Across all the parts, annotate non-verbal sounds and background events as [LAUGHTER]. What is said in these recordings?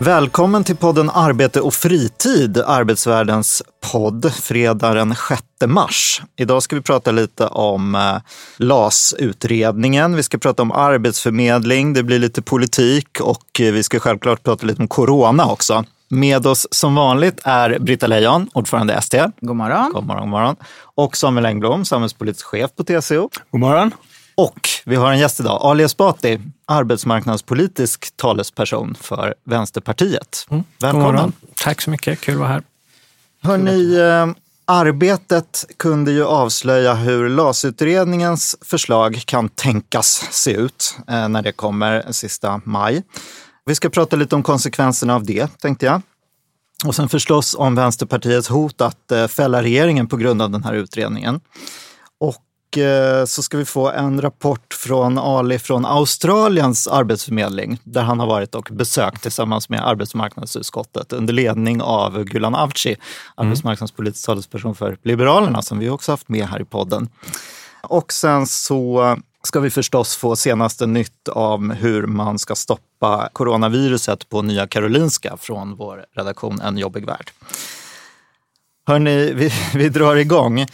Välkommen till podden Arbete och fritid, Arbetsvärldens podd, fredag den 6 mars. Idag ska vi prata lite om eh, LAS-utredningen. Vi ska prata om arbetsförmedling, det blir lite politik och eh, vi ska självklart prata lite om corona också. Med oss som vanligt är Britta Lejon, ordförande ST. God morgon. God morgon, god morgon. Och Samuel Engblom, samhällspolitisk chef på TCO. God morgon. Och vi har en gäst idag, Ali Esbati, arbetsmarknadspolitisk talesperson för Vänsterpartiet. Mm. Välkommen! Tack så mycket, kul att vara här. Hörni, eh, arbetet kunde ju avslöja hur LAS-utredningens förslag kan tänkas se ut eh, när det kommer sista maj. Vi ska prata lite om konsekvenserna av det, tänkte jag. Och sen förstås om Vänsterpartiets hot att eh, fälla regeringen på grund av den här utredningen. Och Eh, så ska vi få en rapport från Ali från Australiens arbetsförmedling där han har varit och besökt tillsammans med arbetsmarknadsutskottet under ledning av Gulan Avci, mm. arbetsmarknadspolitisk talesperson för Liberalerna som vi också haft med här i podden. Och sen så ska vi förstås få senaste nytt om hur man ska stoppa coronaviruset på Nya Karolinska från vår redaktion En jobbig värld. Hörni, vi, vi drar igång.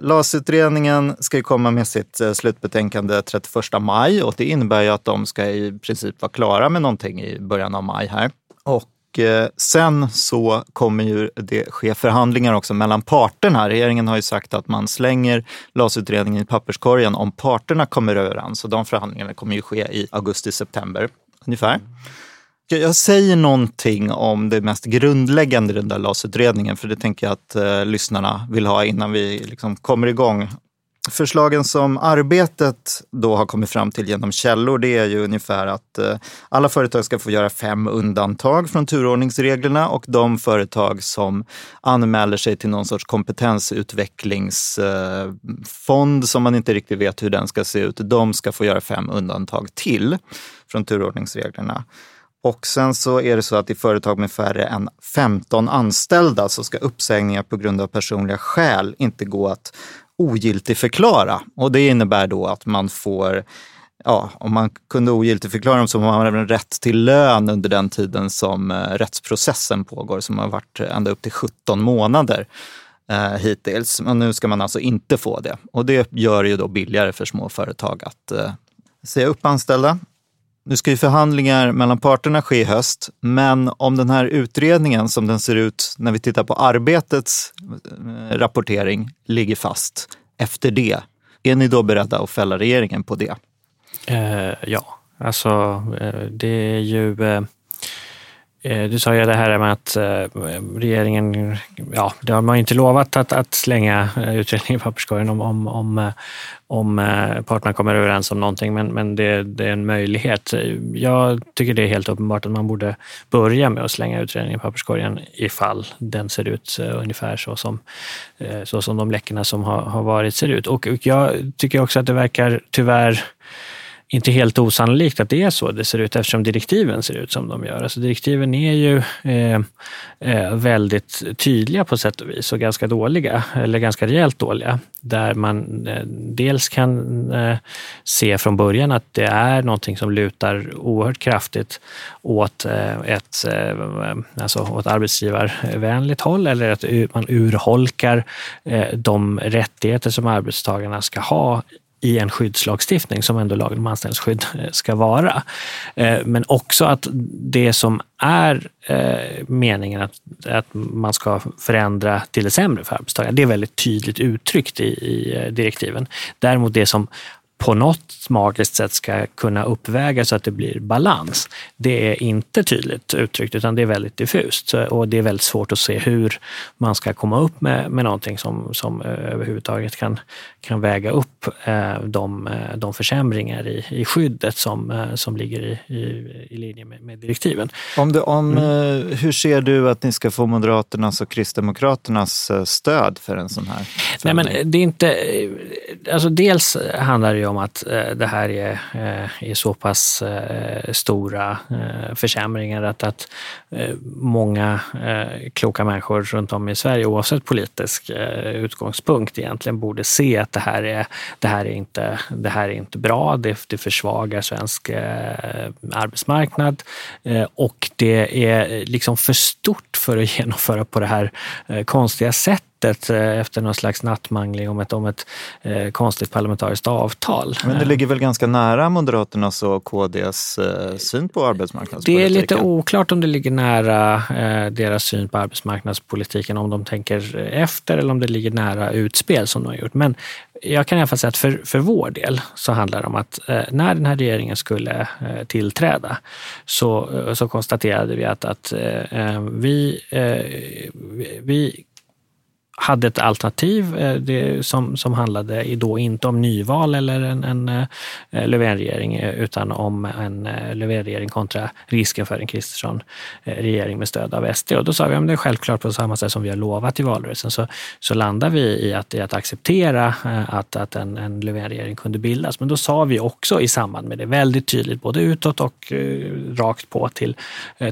LAS-utredningen ska ju komma med sitt eh, slutbetänkande 31 maj och det innebär ju att de ska i princip vara klara med någonting i början av maj här. Och eh, sen så kommer ju det ske förhandlingar också mellan parterna. Regeringen har ju sagt att man slänger LAS-utredningen i papperskorgen om parterna kommer överens. Och de förhandlingarna kommer ju ske i augusti-september ungefär. Jag säger någonting om det mest grundläggande i den där LAS-utredningen, för det tänker jag att eh, lyssnarna vill ha innan vi liksom kommer igång. Förslagen som arbetet då har kommit fram till genom källor, det är ju ungefär att eh, alla företag ska få göra fem undantag från turordningsreglerna och de företag som anmäler sig till någon sorts kompetensutvecklingsfond eh, som man inte riktigt vet hur den ska se ut, de ska få göra fem undantag till från turordningsreglerna. Och sen så är det så att i företag med färre än 15 anställda så ska uppsägningar på grund av personliga skäl inte gå att ogiltigförklara. Och det innebär då att man får ja, om man kunde ogiltigförklara dem så har man även rätt till lön under den tiden som eh, rättsprocessen pågår, som har varit ända upp till 17 månader eh, hittills. Men nu ska man alltså inte få det. Och det gör det ju då billigare för små företag att eh, säga upp anställda nu ska ju förhandlingar mellan parterna ske i höst, men om den här utredningen som den ser ut när vi tittar på arbetets eh, rapportering ligger fast efter det, är ni då beredda att fälla regeringen på det? Eh, ja, alltså eh, det är ju Eh, Eh, du sa ju det här med att eh, regeringen, ja, det har man inte lovat att, att slänga eh, utredningen i papperskorgen om, om, om, om parterna kommer överens om någonting, men, men det, det, är en möjlighet. Jag tycker det är helt uppenbart att man borde börja med att slänga utredningen i papperskorgen ifall den ser ut ungefär så som, så som de läckorna som har, har varit ser ut. Och, och jag tycker också att det verkar tyvärr inte helt osannolikt att det är så det ser ut eftersom direktiven ser ut som de gör. Alltså direktiven är ju eh, eh, väldigt tydliga på sätt och vis och ganska dåliga, eller ganska rejält dåliga. Där man eh, dels kan eh, se från början att det är någonting som lutar oerhört kraftigt åt eh, ett eh, alltså åt arbetsgivarvänligt håll eller att man urholkar eh, de rättigheter som arbetstagarna ska ha i en skyddslagstiftning som ändå lagen om anställningsskydd eh, ska vara. Eh, men också att det som är eh, meningen att, att man ska förändra till det sämre för arbetstagaren, det är väldigt tydligt uttryckt i, i direktiven. Däremot det som på något magiskt sätt ska kunna uppväga så att det blir balans. Det är inte tydligt uttryckt utan det är väldigt diffust och det är väldigt svårt att se hur man ska komma upp med, med någonting som, som överhuvudtaget kan, kan väga upp eh, de, eh, de försämringar i, i skyddet som, eh, som ligger i, i, i linje med, med direktiven. Om du, om, mm. Hur ser du att ni ska få Moderaternas och Kristdemokraternas stöd för en sån här Nej, men det är inte, alltså dels handlar det om att eh, det här är, eh, är så pass eh, stora försämringar att, att många kloka människor runt om i Sverige, oavsett politisk utgångspunkt, egentligen borde se att det här är, det här är, inte, det här är inte bra. Det, det försvagar svensk arbetsmarknad och det är liksom för stort för att [LAUGHS] genomföra på det här konstiga sättet sättet eh, efter någon slags nattmangling om ett, om ett eh, konstigt parlamentariskt avtal. Men det ligger väl ganska nära Moderaternas och KDs eh, syn på arbetsmarknadspolitiken? Det är lite oklart om det ligger nära eh, deras syn på arbetsmarknadspolitiken, om de tänker efter eller om det ligger nära utspel som de har gjort. Men jag kan i alla fall säga att för, för vår del så handlar det om att eh, när den här regeringen skulle eh, tillträda så, så konstaterade vi att, att vi, vi hade ett alternativ eh, det, som, som handlade då inte om nyval eller en, en eh, Löfvenregering eh, utan om en Löfvenregering kontra risken för en Kristersson-regering med stöd av SD. Och då sa vi att det är självklart på samma sätt som vi har lovat i valrörelsen så, så landar vi i att, i att acceptera att, att en, en Löfvenregering kunde bildas. Men då sa vi också i samband med det väldigt tydligt, både utåt och rakt på till,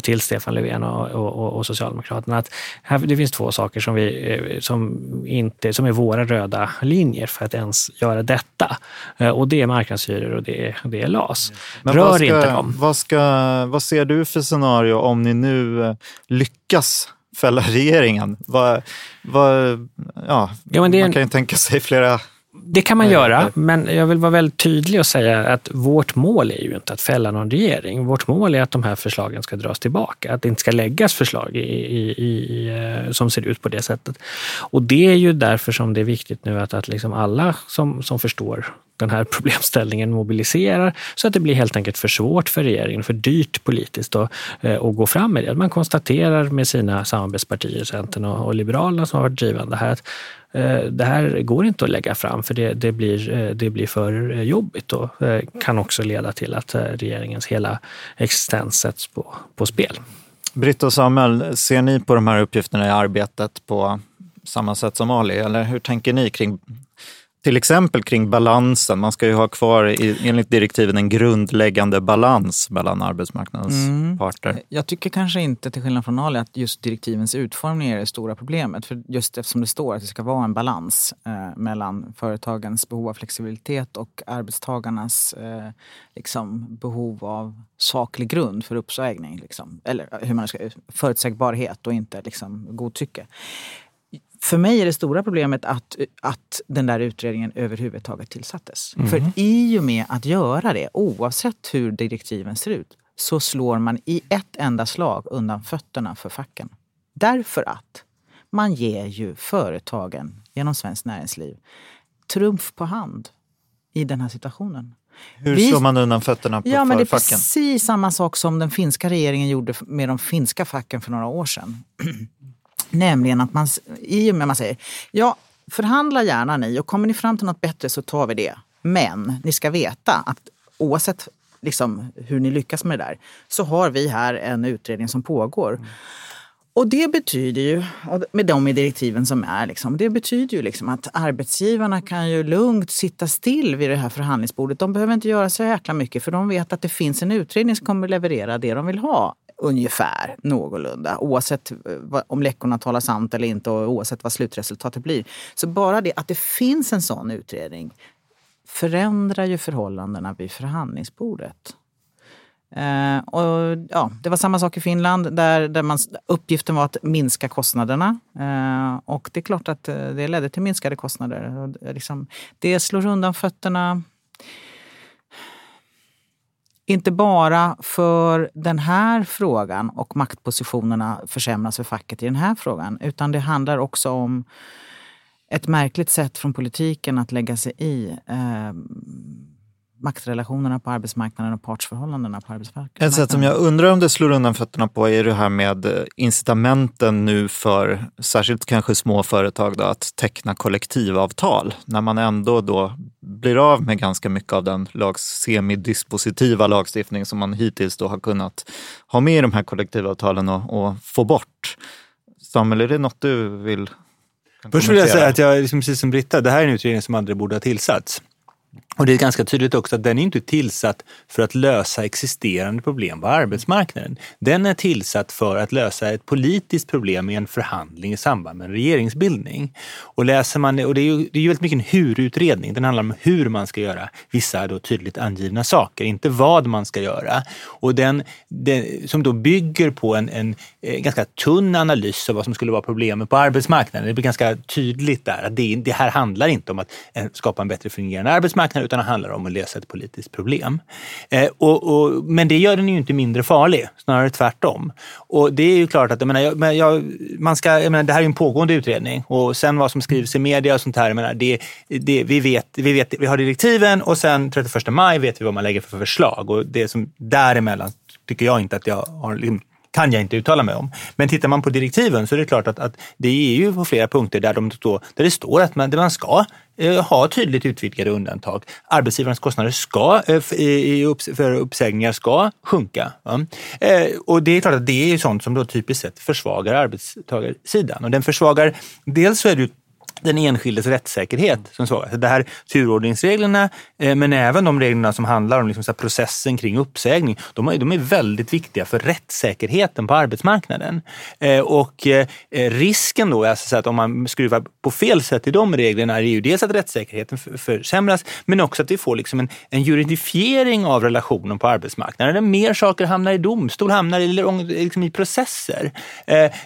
till Stefan Löfven och, och, och Socialdemokraterna att här, det finns två saker som vi som som, inte, som är våra röda linjer för att ens göra detta. Eh, och det är marknadshyror och det är, det är LAS. Men Rör ska, inte dem. Vad, ska, vad ser du för scenario om ni nu eh, lyckas fälla [LAUGHS] regeringen? Vad, vad, ja, ja man kan ju tänka sig flera det kan man göra, men jag vill vara väldigt tydlig och säga att vårt mål är ju inte att fälla någon regering. Vårt mål är att de här förslagen ska dras tillbaka, att det inte ska läggas förslag i, i, i, eh, som ser ut på det sättet. Och det är ju därför som det är viktigt nu att, att liksom alla som, som förstår den här problemställningen mobiliserar så att det blir helt enkelt för svårt för regeringen, för dyrt politiskt att, eh, att gå fram med det. Man konstaterar med sina samarbetspartier, Centern och, och Liberalerna som har varit drivande här, att eh, det här går inte att lägga fram för det, det, blir, eh, det blir för jobbigt och kan också leda till att regeringens hela existens sätts på, på spel. Britta och Samuel, ser ni på de här uppgifterna i arbetet på samma sätt som Ali? Eller hur tänker ni kring till exempel kring balansen. Man ska ju ha kvar enligt direktiven en grundläggande balans mellan arbetsmarknadens mm. parter. Jag tycker kanske inte, till skillnad från Ali, att just direktivens utformning är det stora problemet. För just eftersom det står att det ska vara en balans eh, mellan företagens behov av flexibilitet och arbetstagarnas eh, liksom, behov av saklig grund för uppsägning. Liksom. Eller hur man ska, förutsägbarhet och inte liksom, godtycke. För mig är det stora problemet att, att den där utredningen överhuvudtaget tillsattes. Mm. För i och med att göra det, oavsett hur direktiven ser ut, så slår man i ett enda slag undan fötterna för facken. Därför att man ger ju företagen genom Svenskt Näringsliv trumf på hand i den här situationen. Hur slår man undan fötterna på ja, men Det är facken? precis samma sak som den finska regeringen gjorde med de finska facken för några år sedan. Nämligen att man, i och med att man säger, ja förhandla gärna ni och kommer ni fram till något bättre så tar vi det. Men ni ska veta att oavsett liksom, hur ni lyckas med det där så har vi här en utredning som pågår. Mm. Och det betyder ju, med de direktiven som är, liksom, det betyder ju liksom att arbetsgivarna kan ju lugnt sitta still vid det här förhandlingsbordet. De behöver inte göra så jäkla mycket för de vet att det finns en utredning som kommer leverera det de vill ha ungefär, någorlunda. Oavsett eh, om läckorna talar sant eller inte och oavsett vad slutresultatet blir. Så bara det att det finns en sån utredning förändrar ju förhållandena vid förhandlingsbordet. Eh, och, ja, det var samma sak i Finland där, där man, uppgiften var att minska kostnaderna. Eh, och det är klart att eh, det ledde till minskade kostnader. Och, eh, liksom, det slår undan fötterna inte bara för den här frågan och maktpositionerna försämras för facket i den här frågan, utan det handlar också om ett märkligt sätt från politiken att lägga sig i eh, maktrelationerna på arbetsmarknaden och partsförhållandena på arbetsmarknaden. Ett sätt som jag undrar om det slår undan fötterna på är det här med eh, incitamenten nu för särskilt kanske små företag då, att teckna kollektivavtal när man ändå då blir av med ganska mycket av den lags, semidispositiva lagstiftning som man hittills då har kunnat ha med i de här kollektivavtalen och, och få bort. Samuel, är det något du vill Först vill jag säga att jag, liksom precis som Britta, det här är en utredning som aldrig borde ha tillsatts. Och det är ganska tydligt också att den är inte tillsatt för att lösa existerande problem på arbetsmarknaden. Den är tillsatt för att lösa ett politiskt problem i en förhandling i samband med en regeringsbildning. Och läser man och det är ju, det är ju väldigt mycket en hur-utredning. Den handlar om hur man ska göra vissa då tydligt angivna saker, inte vad man ska göra. Och den, den som då bygger på en, en, en, ganska tunn analys av vad som skulle vara problemet på arbetsmarknaden. Det blir ganska tydligt där att det, det här handlar inte om att eh, skapa en bättre fungerande arbetsmarknad utan det handlar om att lösa ett politiskt problem. Eh, och, och, men det gör den ju inte mindre farlig, snarare tvärtom. Och det är ju klart att jag menar, jag, man ska, jag menar, det här är en pågående utredning och sen vad som skrivs i media och sånt här, jag menar, det, det, vi, vet, vi, vet, vi har direktiven och sen 31 maj vet vi vad man lägger för förslag och det som däremellan tycker jag inte att jag har liksom, kan jag inte uttala mig om. Men tittar man på direktiven så är det klart att, att det är ju på flera punkter där, de då, där det står att man, man ska eh, ha tydligt utvidgade undantag. Arbetsgivarens kostnader ska, eh, för uppsägningar ska sjunka. Eh, och det är klart att det är sånt som då typiskt sett försvagar arbetstagarsidan. Och den försvagar, dels så är det den enskildes rättssäkerhet som så. Det här turordningsreglerna, eh, men även de reglerna som handlar om liksom så processen kring uppsägning, de är, de är väldigt viktiga för rättssäkerheten på arbetsmarknaden. Eh, och eh, risken då, alltså att om man skruvar på fel sätt i de reglerna, är ju dels att rättssäkerheten försämras, men också att vi får liksom en, en juridifiering av relationen på arbetsmarknaden. Där mer saker hamnar i domstol, hamnar i, liksom i processer.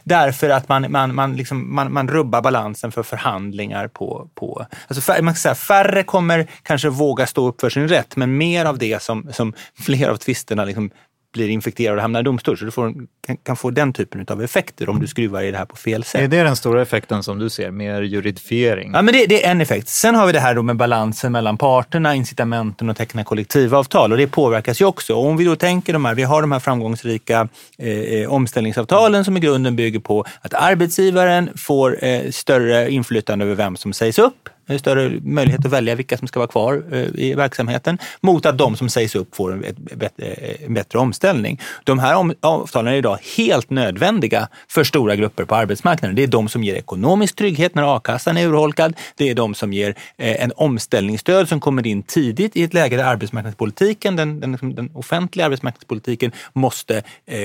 Därför att man, man, man, liksom, man, man rubbar balansen för förhandlingar förhandlingar på... på alltså man kan säga, färre kommer kanske våga stå upp för sin rätt, men mer av det som, som [LAUGHS] flera av tvisterna liksom blir infekterade och hamnar i domstol. Så du får, kan, kan, få den typen av effekter om du skruvar i det här på fel sätt. Är det den stora effekten som du ser, mer juridifiering? Ja, men det, det är en effekt. Sen har vi det här då med balansen mellan parterna, incitamenten och teckna kollektivavtal och det påverkas ju också. Och om vi då tänker de här, vi har de här framgångsrika eh, eh, omställningsavtalen som i grunden bygger på att arbetsgivaren får eh, större inflytande över vem som sägs upp större möjlighet att välja vilka som ska vara kvar eh, i verksamheten mot att de som sägs upp får en bättre, eh, en bättre omställning. De här avtalen är idag helt nödvändiga för stora grupper på arbetsmarknaden. Det är de som ger ekonomisk trygghet när a-kassan är urholkad. Det är de som ger eh, en omställningsstöd som kommer in tidigt i ett läge där arbetsmarknadspolitiken, den, den, liksom, den offentliga arbetsmarknadspolitiken måste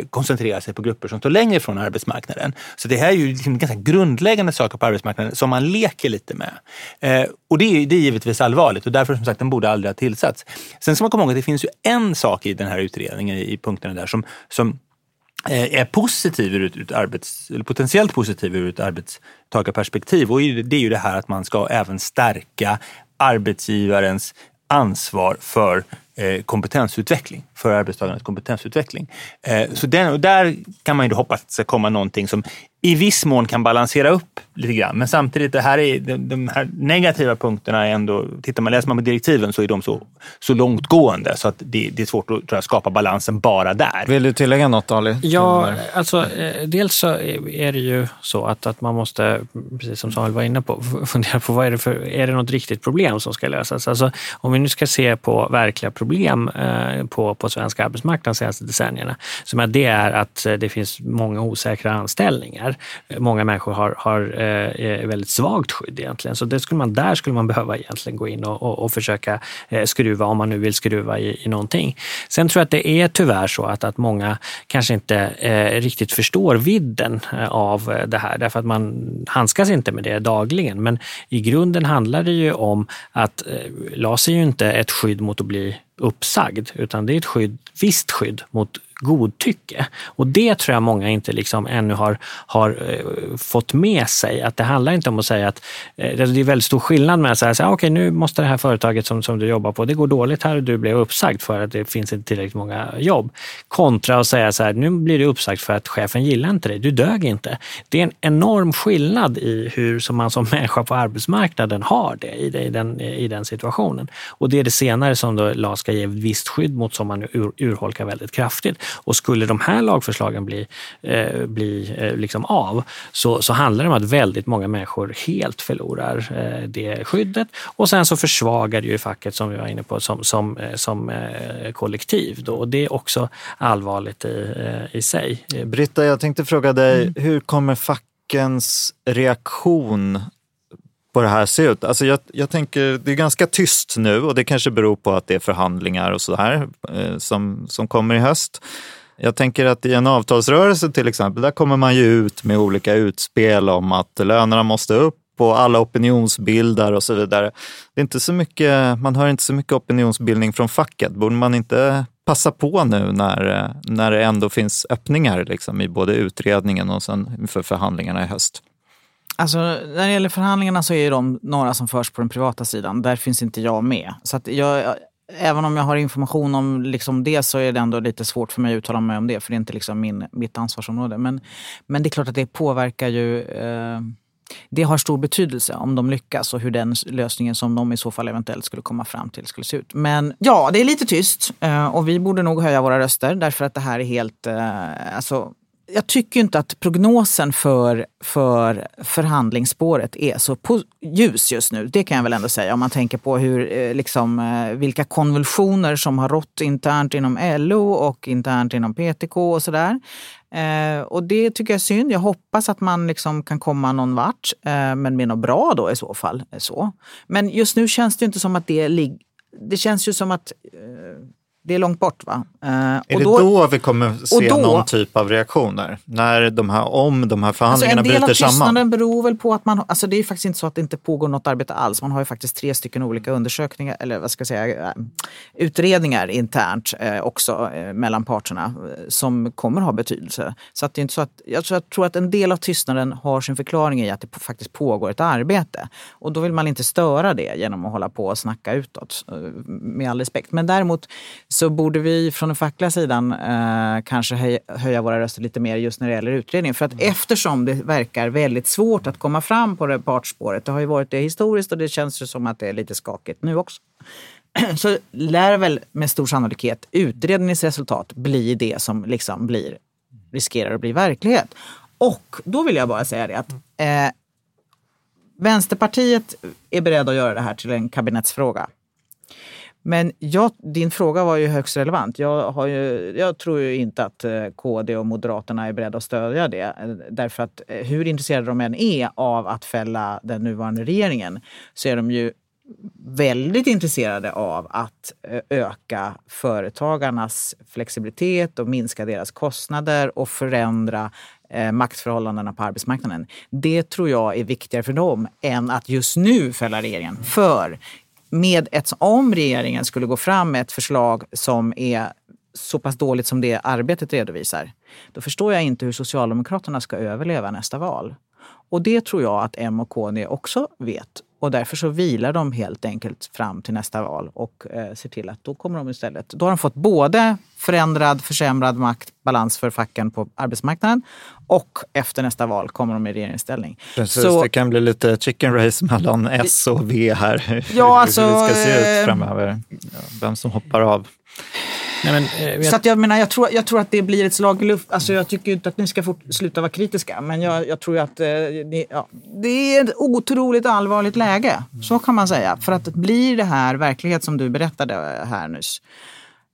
koncentrera sig på grupper som står längre från arbetsmarknaden. Så det här är ju liksom ganska grundläggande saker på arbetsmarknaden som man leker lite med. Eh, och det är, det är givetvis allvarligt och därför som sagt den borde aldrig ha tillsatts. Sen ska man komma ihåg att det finns ju en sak i den här utredningen, i punkterna där, som, som eh, är positiv ur ett arbets, eller potentiellt positiv ur ett arbetstagarperspektiv. Och det är ju det här att man ska även stärka arbetsgivarens ansvar för eh, kompetensutveckling, för arbetstagarnas kompetensutveckling. Eh, så den, och där kan man ju hoppas att det ska komma någonting som i viss mån kan balansera upp lite grann. Men samtidigt, det här är, de, de här negativa punkterna är ändå, tittar man, läser man på direktiven så är de så, så långtgående så att det, det är svårt att jag, skapa balansen bara där. Vill du tillägga något Ali? Ja, alltså eh, dels så är det ju så att, att man måste, precis som Samuel var inne på, [LAUGHS] fundera på vad är det för, är det något riktigt problem som ska lösas? Alltså, om vi nu ska se på verkliga problem eh, på, på svensk arbetsmarknad de senaste decennierna, som att det är att eh, det finns många osäkra anställningar Eh, många människor har, har eh, eh, väldigt svagt skydd egentligen. Så det skulle man, där skulle man behöva egentligen gå in och, och, och försöka eh, skruva om man nu vill skruva i, i någonting. Sen tror jag att det är tyvärr så att, att många kanske inte eh, riktigt förstår vidden eh, av det här därför att man handskas inte med det dagligen. Men i grunden handlar det ju om att eh, LAS är ju inte ett skydd mot att bli uppsagd, utan det är ett skydd, visst skydd mot godtycke. Och det tror jag många inte liksom ännu har, har eh, fått med sig. Att det handlar inte om att säga att eh, alltså det är väldigt stor skillnad med att säga ah, okej okay, nu måste det här företaget som, som du jobbar på, det går dåligt här och du blev uppsagd för att det finns inte tillräckligt många jobb. Kontra att säga så här, nu blir du uppsagd för att chefen gillar inte dig, du dög inte. Det är en enorm skillnad i hur som man som människa på arbetsmarknaden har det i, det, i, den, i den situationen. Och det är det senare som då Lars ska ge visst skydd mot som man ur, urholkar väldigt kraftigt. Och skulle de här lagförslagen bli, eh, bli eh, liksom av så, så handlar det om att väldigt många människor helt förlorar eh, det skyddet. Och sen så försvagar det ju facket som vi var inne på som, som, eh, som eh, kollektiv. Då. Och det är också allvarligt i, eh, i sig. Britta, jag tänkte fråga dig, mm. hur kommer fackens reaktion på det här se ut? Alltså jag, jag tänker, det är ganska tyst nu och det kanske beror på att det är förhandlingar och så här eh, som, som kommer i höst. Jag tänker att i en avtalsrörelse till exempel, där kommer man ju ut med olika utspel om att lönerna måste upp och alla opinionsbildar och så vidare. Det är inte så mycket, man hör inte så mycket opinionsbildning från facket. Borde man inte passa på nu när, eh, när det ändå finns öppningar liksom, i både utredningen och sen inför förhandlingarna i höst? Alltså, när det gäller förhandlingarna så är de några som förs på den privata sidan. Där finns inte jag med. Så att jag, även om jag har information om liksom det så är det ändå lite svårt för mig att uttala mig om det. För det är inte liksom min, mitt ansvarsområde. Men, men det är klart att det påverkar ju eh, det har stor betydelse om de lyckas och hur den lösningen som de i så fall eventuellt skulle komma fram till skulle se ut. Men ja, det är lite tyst eh, och vi borde nog höja våra röster därför att det här är helt, eh, alltså jag tycker inte att prognosen för, för förhandlingsspåret är så ljus just nu. Det kan jag väl ändå säga om man tänker på hur, eh, liksom, eh, vilka konvulsioner som har rått internt inom LO och internt inom PTK och sådär. Eh, och det tycker jag är synd. Jag hoppas att man liksom kan komma någon vart, eh, men med något bra då i så fall. Eh, så. Men just nu känns det inte som att det ligger... Det känns ju som att eh, det är långt bort. Va? Eh, är och det då, då vi kommer se då, någon typ av reaktioner? När de här, om de här förhandlingarna alltså bryter samman? En del av tystnaden beror väl på att man, alltså det är faktiskt inte så att det inte pågår något arbete alls. Man har ju faktiskt tre stycken olika undersökningar, eller vad ska jag säga, eh, utredningar internt eh, också eh, mellan parterna eh, som kommer ha betydelse. Så att det är inte så att, jag tror, jag tror att en del av tystnaden har sin förklaring i att det faktiskt pågår ett arbete. Och då vill man inte störa det genom att hålla på och snacka utåt, eh, med all respekt. Men däremot så borde vi från den fackliga sidan eh, kanske höja, höja våra röster lite mer just när det gäller utredningen. För att mm. eftersom det verkar väldigt svårt att komma fram på det partsspåret, det har ju varit det historiskt och det känns ju som att det är lite skakigt nu också [CLEARS THROAT] så lär väl med stor sannolikhet utredningens resultat bli det som liksom blir, riskerar att bli verklighet. Och då vill jag bara säga det att eh, Vänsterpartiet är beredda att göra det här till en kabinettsfråga. Men jag, din fråga var ju högst relevant. Jag, har ju, jag tror ju inte att eh, KD och Moderaterna är beredda att stödja det. Eh, därför att eh, hur intresserade de än är av att fälla den nuvarande regeringen så är de ju väldigt intresserade av att öka företagarnas flexibilitet och minska deras kostnader och förändra maktförhållandena på arbetsmarknaden. Det tror jag är viktigare för dem än att just nu fälla regeringen. För med ett, om regeringen skulle gå fram med ett förslag som är så pass dåligt som det arbetet redovisar, då förstår jag inte hur Socialdemokraterna ska överleva nästa val. Och det tror jag att M och KD också vet. Och därför så vilar de helt enkelt fram till nästa val och eh, ser till att då kommer de istället. Då har de fått både förändrad, försämrad maktbalans för facken på arbetsmarknaden och efter nästa val kommer de i regeringsställning. Precis, så, det kan bli lite chicken race mellan S och V här. Ja, alltså, [LAUGHS] hur det ska se ut eh, framöver. Vem som hoppar av. Nej, men, eh, så att jag menar, jag tror, jag tror att det blir ett slag i luft. Alltså, jag tycker inte att ni ska fort, sluta vara kritiska, men jag, jag tror att eh, ni, ja, det är ett otroligt allvarligt läge. Så kan man säga. För att blir det här verklighet som du berättade här nyss,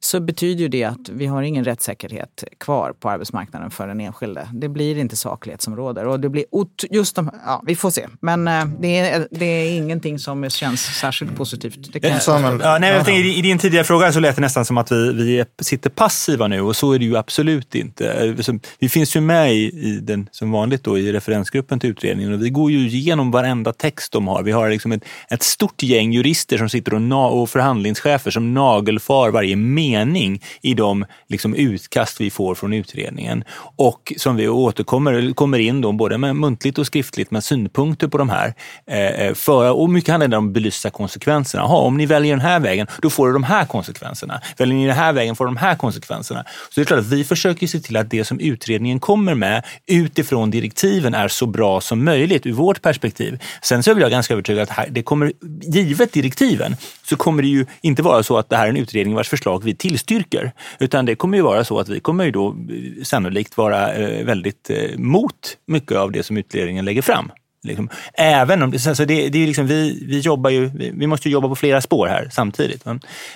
så betyder ju det att vi har ingen rättssäkerhet kvar på arbetsmarknaden för den enskilde. Det blir inte saklighet som råder. Och det blir just de, ja, vi får se. Men eh, det är, det är ingenting som känns särskilt positivt. Det kan jag... ja, nej, jag tänkte, I din tidigare fråga så lät det nästan som att vi, vi sitter passiva nu och så är det ju absolut inte. Vi finns ju med i, i den, som vanligt då, i referensgruppen till utredningen och vi går ju igenom varenda text de har. Vi har liksom ett, ett stort gäng jurister som sitter och, och förhandlingschefer som nagelfar varje mening mening i de liksom, utkast vi får från utredningen. Och som vi återkommer kommer in då, både med muntligt och skriftligt med synpunkter på de här. Eh, eh, för, och mycket handlar om att belysa konsekvenserna. Aha, om ni väljer den här vägen, då får du de här konsekvenserna. Väljer ni den här vägen får du de här konsekvenserna. Så det är klart att vi försöker se till att det som utredningen kommer med utifrån direktiven är så bra som möjligt ur vårt perspektiv. Sen så är jag ganska övertygad att det kommer, givet direktiven, så kommer det ju inte vara så att det här är en utredning vars förslag vi tillstyrker. Utan det kommer ju vara så att vi kommer ju då eh, sannolikt vara eh, väldigt eh, mot mycket av det som utredningen lägger fram. Liksom. Även om alltså det, det är liksom, vi, vi, jobbar ju, vi, vi måste jobba på flera spår här samtidigt.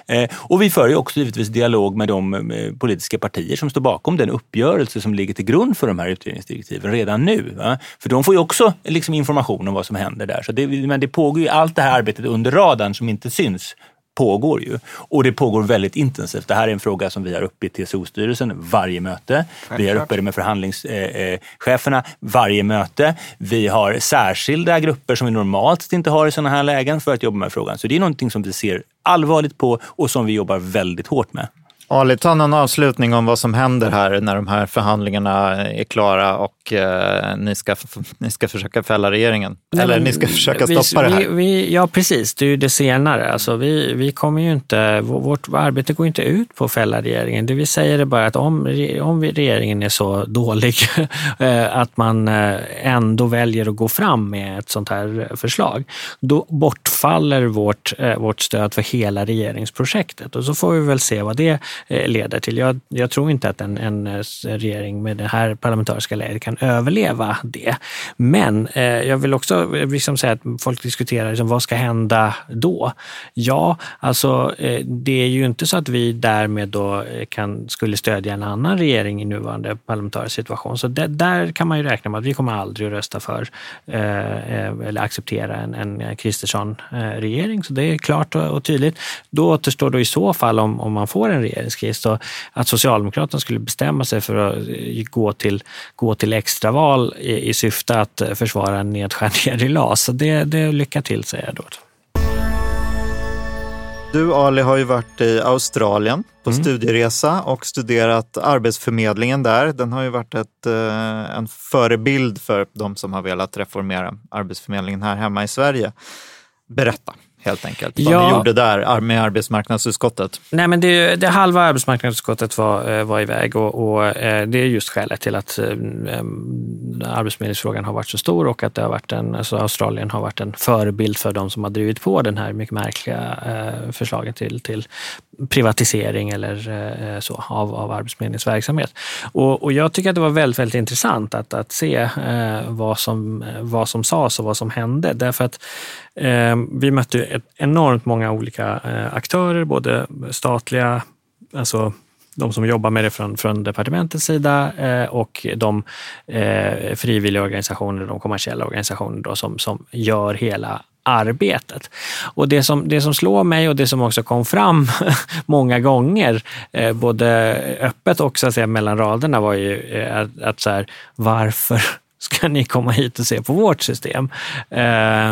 Eh, och vi för ju också givetvis dialog med de med politiska partier som står bakom den uppgörelse som ligger till grund för de här utredningsdirektiven redan nu. Va? För de får ju också liksom, information om vad som händer där. Så det, men det pågår ju allt det här arbetet under radarn som inte syns pågår ju. Och det pågår väldigt intensivt. Det här är en fråga som vi har uppe i TCO-styrelsen varje möte. Vi har uppe det med förhandlingscheferna varje möte. Vi har särskilda grupper som vi normalt inte har i sådana här lägen för att jobba med frågan. Så det är någonting som vi ser allvarligt på och som vi jobbar väldigt hårt med. Ali, ta någon avslutning om vad som händer här när de här förhandlingarna är klara och eh, ni, ska, ni ska försöka fälla regeringen. Nej, Eller ni ska försöka stoppa vi, det här. Vi, ja, precis. Det är ju det senare. Alltså, vi, vi kommer ju inte, vårt arbete går inte ut på att fälla regeringen. Det vi säger är bara att om, om regeringen är så dålig [LAUGHS] eh, att man eh, ändå väljer att gå fram med ett sånt här förslag, då bortfaller vårt, eh, vårt stöd för hela regeringsprojektet. Och så får vi väl se vad det Eh, Eh, leder till. Jag, jag tror inte att en, en, eh, regering med det här parlamentariska läget kan överleva det. Men eh, jag vill också eh, liksom säga att folk diskuterar liksom, vad ska hända då? Ja, alltså eh, det är ju inte så att vi därmed då kan, skulle stödja en annan regering i nuvarande parlamentarisk situation. Så det, där kan man ju räkna med att vi kommer aldrig att rösta för eh, eller acceptera en, en Kristersson-regering. Så det är klart och, och tydligt. Då återstår då i så fall om, om man får en regering regeringskris. Och att Socialdemokraterna skulle bestämma sig för att eh, gå till, gå till extraval i, i syfte att eh, försvara nedskärningar i LAS. Så det, det lycka till säger jag då. Du Ali har ju varit i Australien på mm. studieresa och studerat Arbetsförmedlingen där. Den har ju varit ett, eh, en förebild för de som har velat reformera Arbetsförmedlingen här hemma i Sverige. Berätta helt enkelt? Vad ja. ni gjorde där med arbetsmarknadsutskottet? Nej, men det, det halva arbetsmarknadsutskottet var, eh, var iväg och, och eh, det är just skälet till att eh, arbetsförmedlingsfrågan har varit så stor och att det har varit en, alltså Australien har varit en förebild för de som har drivit på den här mycket märkliga förslagen till, till privatisering eller så av, av Arbetsförmedlingens verksamhet. Och, och, jag tycker att det var väldigt, väldigt intressant att, att se eh, vad, som, vad som sades och vad som hände. Därför att Ehm, vi mötte ett enormt många olika eh, aktörer, både statliga, alltså de som jobbar med det från, från departementets sida eh, och de eh, frivilliga organisationer, de kommersiella organisationer då, som, som gör hela arbetet. Och det som, det som slår mig och det som också kom fram [LAUGHS] många gånger, eh, både öppet och så att säga, mellan raderna, var ju eh, att, att så här, varför ska ni komma hit och se på vårt system. Eh,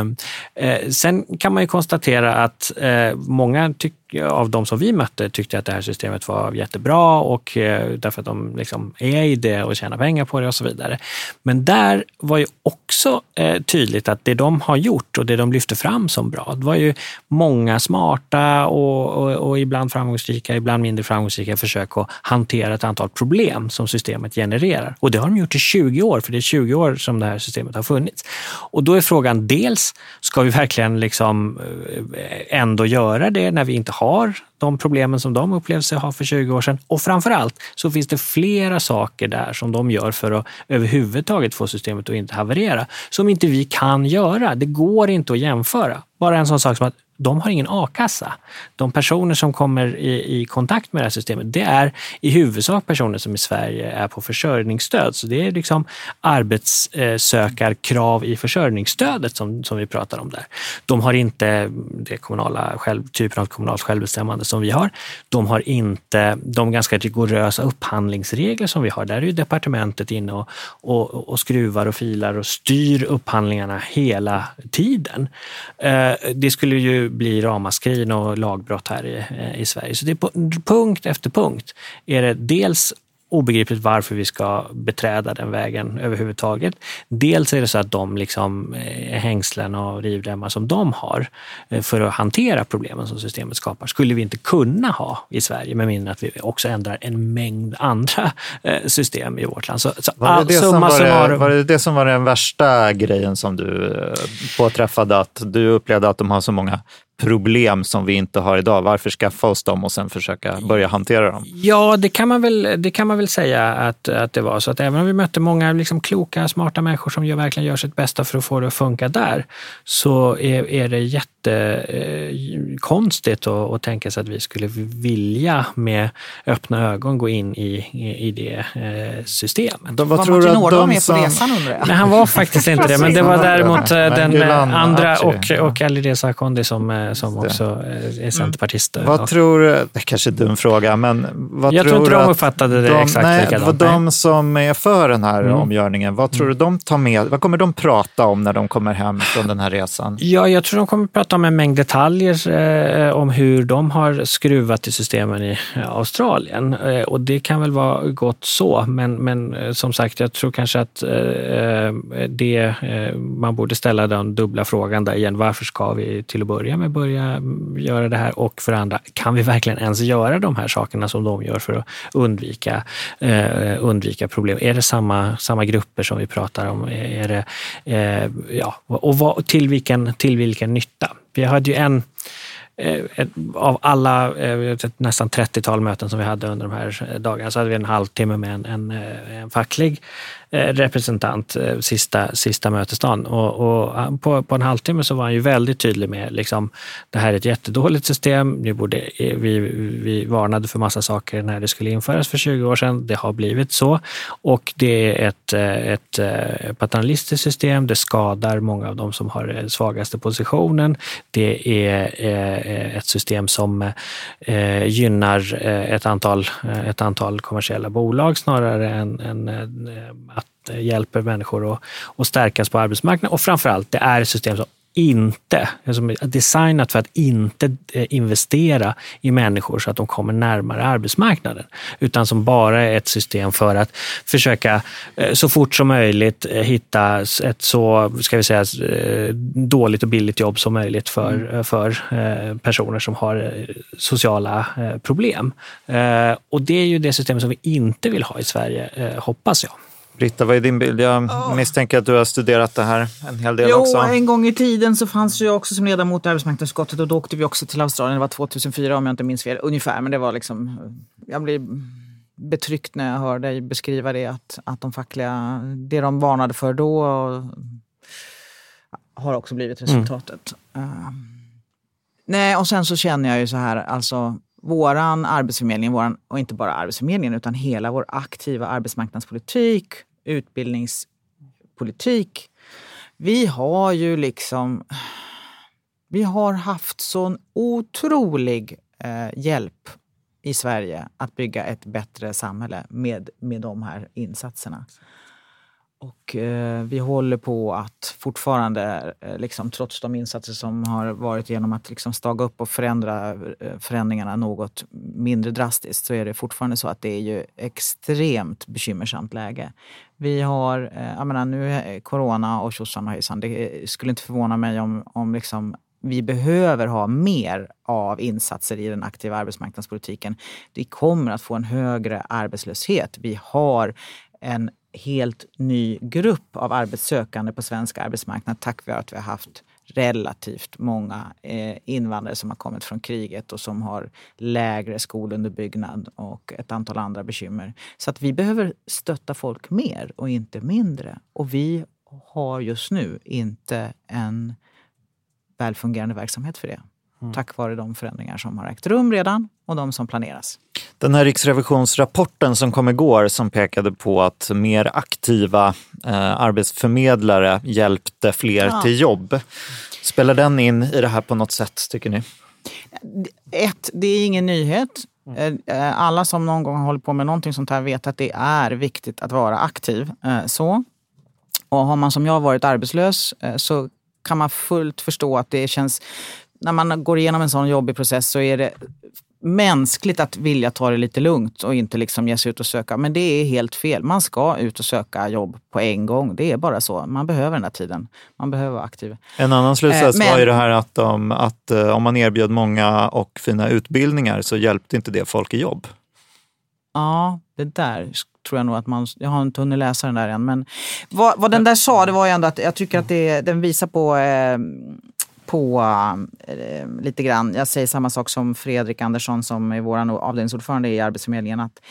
eh, sen kan man ju konstatera att eh, många tycker Eh, av de som vi mötte tyckte att det här systemet var jättebra och eh, därför att de liksom är i det och tjänar pengar på det och så vidare. Men där var ju också eh, tydligt att det de har gjort och det de lyfte fram som bra, det var ju många smarta och, och, och ibland framgångsrika, ibland mindre framgångsrika försök att hantera ett antal problem som systemet genererar. Och det har de gjort i 20 år, för det är 20 år som det här systemet har funnits. Och då är frågan dels, ska vi verkligen liksom ändå göra det när vi inte har har de problemen som de upplevde sig ha för 20 år sedan. Och framför allt så finns det flera saker där som de gör för att överhuvudtaget få systemet att inte haverera, som inte vi kan göra. Det går inte att jämföra. Bara en sån sak som att de har ingen a-kassa. De personer som kommer i, i, kontakt med det här systemet, det är i huvudsak personer som i Sverige är på försörjningsstöd. Så det är liksom arbetssökarkrav i försörjningsstödet som, som vi pratar om där. De har inte det kommunala själv, typen av kommunalt självbestämmande som vi har. De har inte de ganska rigorösa upphandlingsregler som vi har. Där är ju departementet inne och, och, och skruvar och filar och styr upphandlingarna hela tiden. Eh, det skulle ju bli ramaskrin och lagbrott här i, eh, i Sverige. Så det är på punkt efter punkt är det dels obegripligt varför vi ska beträda den vägen överhuvudtaget. Dels är det så att de liksom eh, hängslen och rivdämmar som de har eh, för att hantera problemen som systemet skapar skulle vi inte kunna ha i Sverige med mindre att vi också ändrar en mängd [LAUGHS] andra eh, system i vårt land. Så, så var, det det som var, det, var det det som var den värsta grejen som du påträffade? Att du upplevde att de har så många problem som vi inte har idag. Varför skaffa oss dem och sen försöka börja hantera dem? Ja, det kan man väl, det kan man väl säga att, att det var. Så att även om vi mötte många liksom kloka, smarta människor som gör, verkligen gör sitt bästa för att få det att funka där, så är, är det jättekonstigt att, att tänka sig att vi skulle vilja med öppna ögon gå in i, i, i det eh, systemet. De, vad var tror Martin Ådahl med som... på resan undrar jag? Nej, han var faktiskt inte det, men det var däremot eh, den andra och, och Alireza Akhondi som eh, som också är mm. centerpartister. Mm. Vad tror du, det kanske är en dum fråga, men vad Jag tror, inte de uppfattade det de, exakt nej, likadant. De som är för den här mm. omgörningen, vad tror du de tar med, vad kommer de prata om när de kommer hem från den här resan? Ja, jag tror de kommer prata om en mängd detaljer eh, om hur de har skruvat i systemen i Australien. Eh, och det kan väl vara gott så, men, men eh, som sagt, jag tror kanske att eh, det, eh, man borde ställa den dubbla frågan där igen. Varför ska vi till att börja med börja göra det här? Och för det andra, kan vi verkligen ens göra de här sakerna som de gör för att undvika, eh, undvika problem? Är det samma, samma grupper som vi pratar om? Är det, eh, ja, och vad, till, vilken, till vilken nytta? Vi hade ju en eh, av alla eh, nästan 30-tal möten som vi hade under de här dagarna så hade vi en halvtimme med en, en, eh, en facklig Eh, representant eh, sista, sista mötesdagen. Och, och eh, på, på, en halvtimme så var han ju väldigt tydlig med liksom, det här är ett jättedåligt system. Vi, borde, vi, vi varnade för massa saker när det skulle införas för 20 år sedan. Det har blivit så. Och det är ett, ett paternalistiskt system. Det skadar många av de som har den svagaste positionen. Det är ett system som gynnar ett antal, ett antal kommersiella bolag snarare än, än att hjälper människor att, att stärkas på arbetsmarknaden och framförallt, det är ett system som inte, som är designat för att inte eh, investera i människor så att de kommer närmare arbetsmarknaden. Utan som bara är ett system för att försöka eh, så fort som möjligt eh, hitta ett så ska vi säga, dåligt och billigt jobb som möjligt för, mm. för personer som har sociala problem. Och det är ju det system som vi inte vill ha i Sverige, hoppas jag. Britta, vad är din bild? Jag oh. misstänker att du har studerat det här en hel del jo, också. en gång i tiden så fanns jag också som ledamot i arbetsmarknadsutskottet och då åkte vi också till Australien. Det var 2004 om jag inte minns fel, ungefär. Men det var liksom, jag blev betryckt när jag hör dig beskriva det. Att, att de fackliga, det de varnade för då och, har också blivit mm. resultatet. Mm. Uh, nej, och sen så känner jag ju så här, alltså våran arbetsförmedling, våran, och inte bara arbetsförmedlingen utan hela vår aktiva arbetsmarknadspolitik, utbildningspolitik. Vi har ju liksom, vi har haft sån otrolig eh, hjälp i Sverige att bygga ett bättre samhälle med, med de här insatserna. Och eh, vi håller på att fortfarande, eh, liksom, trots de insatser som har varit genom att liksom, staga upp och förändra eh, förändringarna något mindre drastiskt, så är det fortfarande så att det är ju extremt bekymmersamt läge. Vi har, eh, jag menar, nu är corona och tjosan och hejsan. Det skulle inte förvåna mig om, om liksom, vi behöver ha mer av insatser i den aktiva arbetsmarknadspolitiken. Vi kommer att få en högre arbetslöshet. Vi har en helt ny grupp av arbetssökande på svensk arbetsmarknad tack vare att vi har haft relativt många eh, invandrare som har kommit från kriget och som har lägre skolunderbyggnad och ett antal andra bekymmer. Så att vi behöver stötta folk mer och inte mindre. Och vi har just nu inte en välfungerande verksamhet för det. mm. tack vare de förändringar som har ägt rum redan och de som planeras. Den här riksrevisionsrapporten som kom igår som pekade på att mer aktiva eh, arbetsförmedlare hjälpte fler ja. till jobb. Spelar den in i det här på något sätt tycker ni? Ett, det är ingen nyhet. Mm. Eh, eh, alla som någon gång har hållit på med någonting sånt här vet att det är viktigt att vara aktiv. Eh, så. Och har man som jag varit arbetslös så kan man fullt förstå att det känns... När man går igenom en sån jobbig process så är det mänskligt att vilja ta det lite lugnt och inte liksom ge sig ut och söka. Men det är helt fel. Man ska ut och söka jobb på en gång. Det är bara så. Man behöver den här tiden. Man behöver vara aktiv. En annan slutsats eh, men... var ju det här att, um, att uh, om man erbjöd många och fina utbildningar så hjälpte inte det folk i jobb. Ja, det där tror jag nog att man... Jag har inte hunnit läsa den där än. Men vad, vad den där sa, det var ju ändå att jag tycker att det, den visar på eh, på eh, lite grann, jag säger samma sak som Fredrik Andersson som är vår avdelningsordförande i Arbetsförmedlingen, att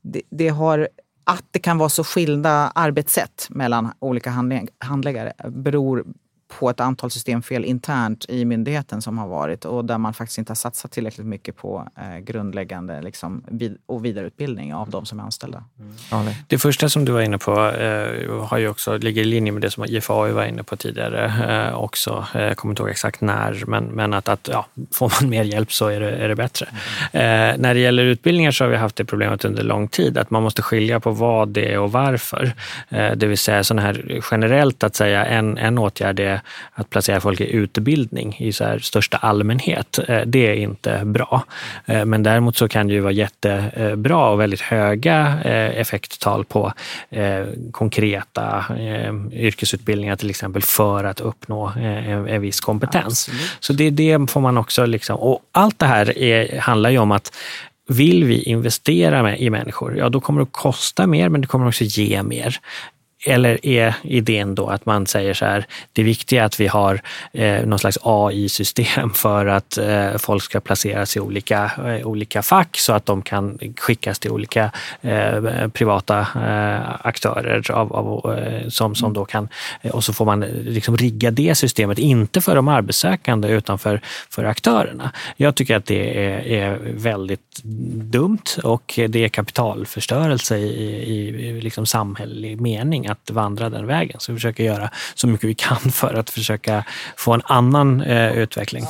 det, det, har, att det kan vara så skilda arbetssätt mellan olika handläggare beror på ett antal systemfel internt i myndigheten som har varit och där man faktiskt inte har satsat tillräckligt mycket på eh, grundläggande liksom, vid och vidareutbildning av de som är anställda. Mm. Det första som du var inne på eh, har ju också, ligger i linje med det som IFAU var inne på tidigare eh, också. Jag eh, kommer inte ihåg exakt när, men, men att, att ja, får man mer hjälp så är det, är det bättre. Mm. när det gäller utbildningar så har vi haft det problemet under lång tid, att man måste skilja på vad det är och varför. Eh, det vill säga sådana här generellt att säga en, en åtgärd är att placera folk i utbildning i så här största allmänhet, eh, det är inte bra. Eh, men däremot så kan det ju vara jättebra och väldigt höga eh, effekttal på konkreta yrkesutbildningar till exempel för att uppnå en viss kompetens. Absolut. Så det, det får man också liksom, och allt det här är, handlar ju om att vill vi investera i människor, ja då kommer det att kosta mer men det kommer också ge mer. Eller är idén då att man säger så här, det viktiga är att vi har eh, någon slags AI-system [LAUGHS] för att eh, folk ska placeras i olika, eh, olika fack så att de kan skickas till olika eh, privata eh, aktörer av, av, eh, som, som då kan, och så får man liksom rigga det systemet, inte för de arbetssökande utan för, för aktörerna. Jag tycker att det är, är väldigt dumt och det är kapitalförstörelse i, i, i liksom samhällelig mening att vandra den vägen. Så vi försöker göra så mycket vi kan för att försöka få en annan eh, utveckling.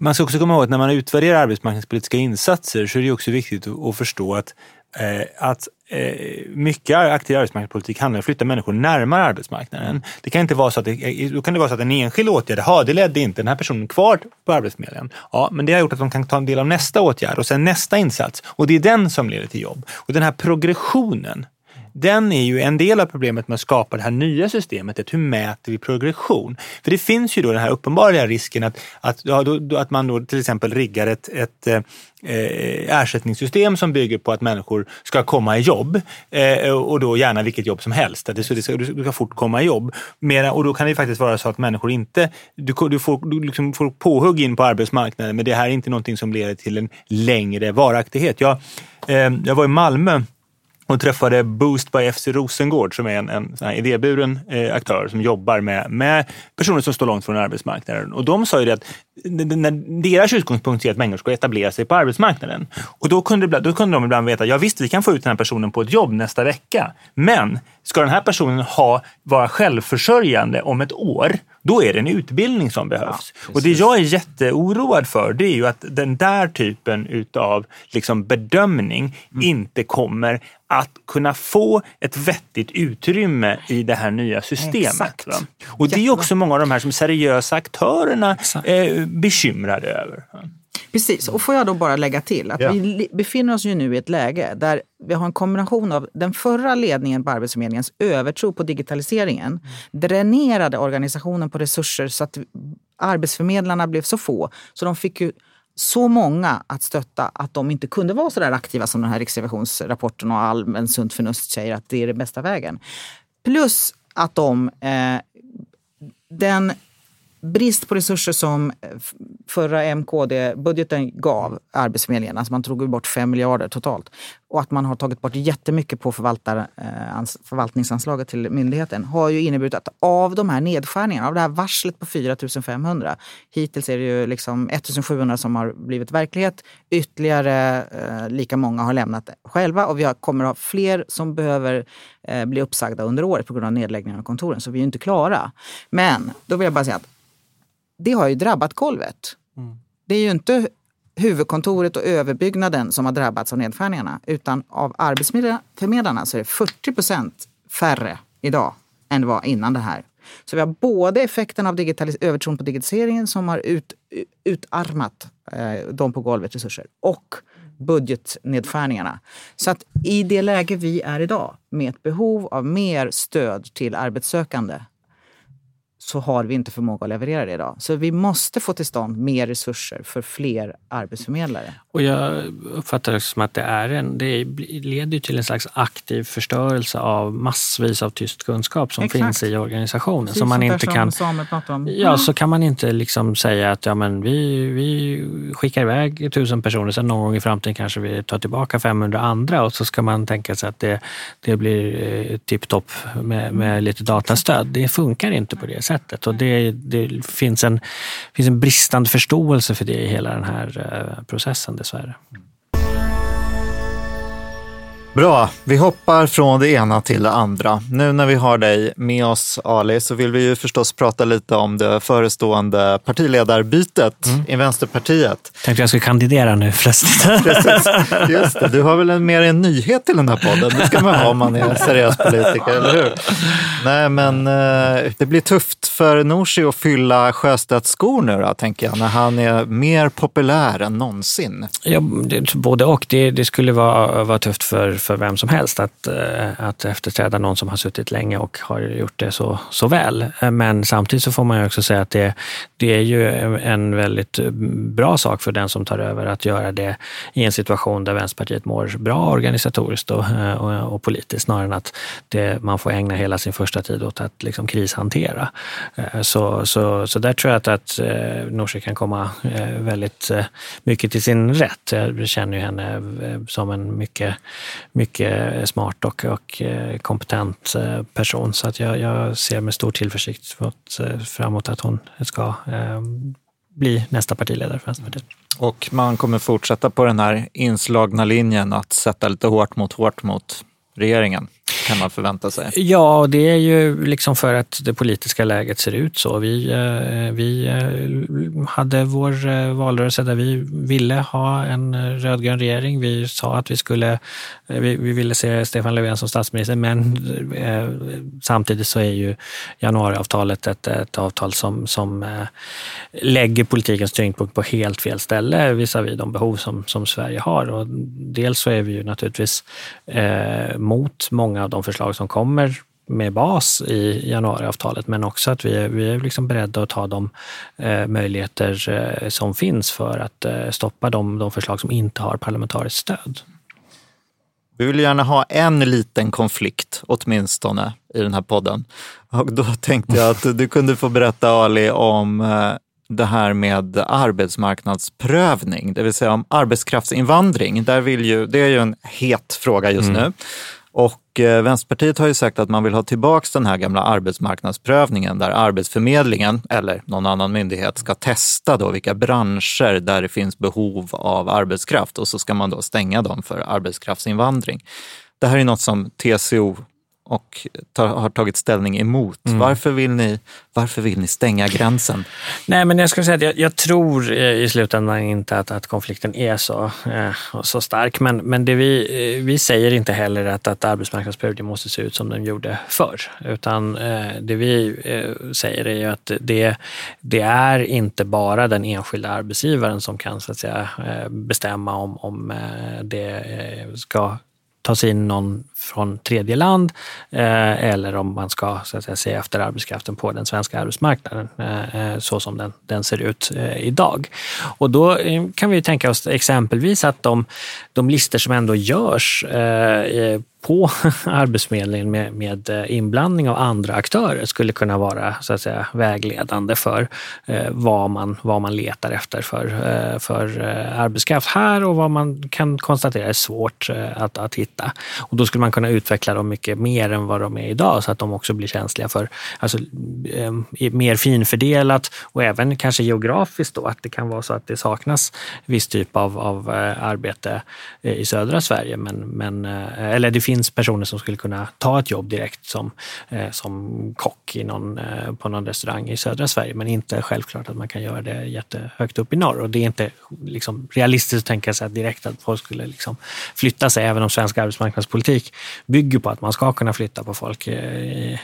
Man ska också komma ihåg att när man utvärderar arbetsmarknadspolitiska insatser så är det också viktigt att förstå att eh, att eh, mycket aktiv arbetsmarknadspolitik handlar om att flytta människor närmare arbetsmarknaden. Det kan inte vara så att, det, eh, då kan det vara så att en enskild åtgärd, ja det ledde inte den här personen kvar på Arbetsförmedlingen. Ja, men det har gjort att de kan ta en del av nästa åtgärd och sen nästa insats och det är den som leder till jobb. Och den här progressionen den är ju en del av problemet med att skapa det här nya systemet. Att hur mäter vi progression? För det finns ju då den här uppenbara risken att, att, ja, då, att man då till exempel riggar ett, ett eh, eh, ersättningssystem som bygger på att människor ska komma i jobb eh, och då gärna vilket jobb som helst. Att det, så det ska, du ska fort komma i jobb. Mera, och då kan det faktiskt vara så att människor inte... Du, du får, du liksom får påhugg in på arbetsmarknaden men det här är inte någonting som leder till en längre varaktighet. Jag, eh, jag var i Malmö och träffade Boost by FC Rosengård som är en, en sån idéburen eh, aktör som jobbar med, med personer som står långt från arbetsmarknaden. Och de sa ju det att när deras utgångspunkt är att människor ska etablera sig på arbetsmarknaden. Och då kunde, då kunde de ibland veta, ja visst vi kan få ut den här personen på ett jobb nästa vecka. Men ska den här personen ha, vara självförsörjande om ett år, då är det en utbildning som behövs. Ja, och det jag är jätteoroad för det är ju att den där typen utav liksom bedömning mm. inte kommer att kunna få ett vettigt utrymme i det här nya systemet. Och det är också många av de här som seriösa aktörerna eh, bekymrade över. Precis, och får jag då bara lägga till att ja. vi befinner oss ju nu i ett läge där vi har en kombination av den förra ledningen på Arbetsförmedlingens övertro på digitaliseringen, dränerade organisationen på resurser så att arbetsförmedlarna blev så få så de fick ju så många att stötta att de inte kunde vara så där aktiva som den här Riksrevisionsrapporten och allmän sunt förnuft säger att det är den bästa vägen. Plus att de, eh, den brist på resurser som eh, förra MKD-budgeten gav Arbetsförmedlingen. Alltså man tog bort 5 miljarder totalt. Och att man har tagit bort jättemycket på eh, förvaltningsanslaget till myndigheten har ju inneburit att av de här nedskärningarna, av det här varslet på 4 500, hittills är det ju liksom 1 700 som har blivit verklighet. Ytterligare eh, lika många har lämnat själva och vi har, kommer att ha fler som behöver eh, bli uppsagda under året på grund av nedläggningen av kontoren. Så vi är inte klara. Men då vill jag bara säga att det har ju drabbat golvet. Mm. Det är ju inte huvudkontoret och överbyggnaden som har drabbats av nedskärningarna. Utan av arbetsförmedlarna så är det 40 procent färre idag än det var innan det här. Så vi har både effekten av övertron på digitaliseringen som har ut, utarmat eh, de på golvet resurser och budgetnedskärningarna. Så att i det läge vi är idag med ett behov av mer stöd till arbetssökande så har vi inte förmåga att leverera det idag. Så vi måste få till stånd mer resurser för fler arbetsförmedlare. Och jag uppfattar det som att det, är en, det leder till en slags aktiv förstörelse av massvis av tyst kunskap som Exakt. finns i organisationen. Precis som man inte kan. Ja, så kan man inte liksom säga att ja, men vi, vi skickar iväg tusen personer, sen någon gång i framtiden kanske vi tar tillbaka 500 andra och så ska man tänka sig att det, det blir eh, tipptopp med, med lite datastöd. Det funkar inte på det sättet sättet. Och det, det finns, en, finns en bristande förståelse för det i hela den här eh, processen dessvärre. Bra, vi hoppar från det ena till det andra. Nu när vi har dig med oss Ali så vill vi ju förstås prata lite om det förestående partiledarbytet mm. i Vänsterpartiet. Tänkte jag skulle kandidera nu förresten. Precis, [LAUGHS] just det. Du har väl en, mer en nyhet till den här podden? Det ska man ha om man är seriös politiker, eller hur? Nej, men eh, det blir tufft för Nooshi att fylla Sjöstedts skor nu då, tänker jag, när han är mer populär än någonsin. Ja, det, både och. Det, det skulle vara, vara tufft för för vem som helst att, eh, att efterträda någon som har suttit länge och har gjort det så, så väl. Eh, men samtidigt så får man ju också säga att det, det är ju en väldigt bra sak för den som tar över att göra det i en situation där Vänsterpartiet mår bra organisatoriskt och, eh, och, och politiskt snarare än att det, man får ägna hela sin första tid åt att liksom krishantera. Så, så, så där tror jag att, att Nooshi kan komma väldigt mycket till sin rätt. Jag känner ju henne som en mycket mycket smart och, och eh, kompetent eh, person. Så att jag, jag ser med stor tillförsikt eh, fram emot att hon ska bli nästa partiledare för Vänsterpartiet. Och man kommer fortsätta på den här inslagna linjen att sätta lite hårt mot hårt mot regeringen kan man förvänta sig? Ja, det är ju liksom för att det politiska läget ser ut så. Vi, eh, vi eh, hade vår eh, valrörelse där vi ville ha en rödgrön regering. Vi sa att vi skulle, vi, vi ville se Stefan Löfven som statsminister, men samtidigt så är ju januariavtalet ett, ett avtal som, som lägger politikens tyngdpunkt på helt fel ställe visavi de behov som, som Sverige har. Och dels så är vi ju naturligtvis eh, mot många av de förslag som kommer med bas i januariavtalet, men också att vi är, vi är liksom beredda att ta de eh, möjligheter eh, som finns för att eh, stoppa de, de förslag som inte har parlamentariskt stöd. Vi vill gärna ha en liten konflikt åtminstone i den här podden. Och då tänkte jag att du kunde få berätta Ali om eh, det här med arbetsmarknadsprövning, det vill säga om arbetskraftsinvandring. Där vill ju, det är ju en het fråga just mm. nu. Och eh, Vänsterpartiet har ju sagt att man vill ha tillbaka den här gamla arbetsmarknadsprövningen där Arbetsförmedlingen eller någon annan myndighet ska testa då vilka branscher där det finns behov av arbetskraft och så ska man då stänga dem för arbetskraftsinvandring. Det här är något som TCO och tar, har tagit ställning emot. Mm. Varför, vill ni, varför vill ni stänga [LAUGHS] gränsen? Nej, men jag ska säga att jag, jag tror i slutändan inte att, att konflikten är så, eh, så stark. Men, men det vi, eh, vi säger inte heller att, att arbetsmarknadsprövningen måste se ut som den gjorde förr. Utan eh, det vi eh, säger är att det, det är inte bara den enskilda arbetsgivaren som kan så att säga, eh, bestämma om, om eh, det ska tas in någon från tredje land eh, eller om man ska så att säga, se efter arbetskraften på den svenska arbetsmarknaden eh, eh så som den, den ser ut eh, idag. Och då eh, kan vi tänka oss exempelvis att de, de listor som ändå görs eh, eh på [LAUGHS] Arbetsförmedlingen med, med eh, inblandning av andra aktörer skulle kunna vara så att säga, vägledande för eh, vad, man, vad man letar efter för, eh, för eh, arbetskraft här och vad man kan konstatera är svårt eh, att, att hitta. Och då skulle man kunna utveckla dem mycket mer än vad de är idag så att de också blir känsliga för, alltså, eh, mer finfördelat och även kanske geografiskt då, att det kan vara så att det saknas viss typ av, av eh, arbete eh, i södra Sverige. Men, men, eller det finns personer som skulle kunna ta ett jobb direkt som, som kock i någon, på någon restaurang i södra Sverige, men inte självklart att man kan göra det jättehögt upp i norr. Och det är inte liksom realistiskt att tänka sig att direkt att folk skulle liksom flytta sig, även om svensk arbetsmarknadspolitik bygger på att man ska kunna flytta på folk i, i,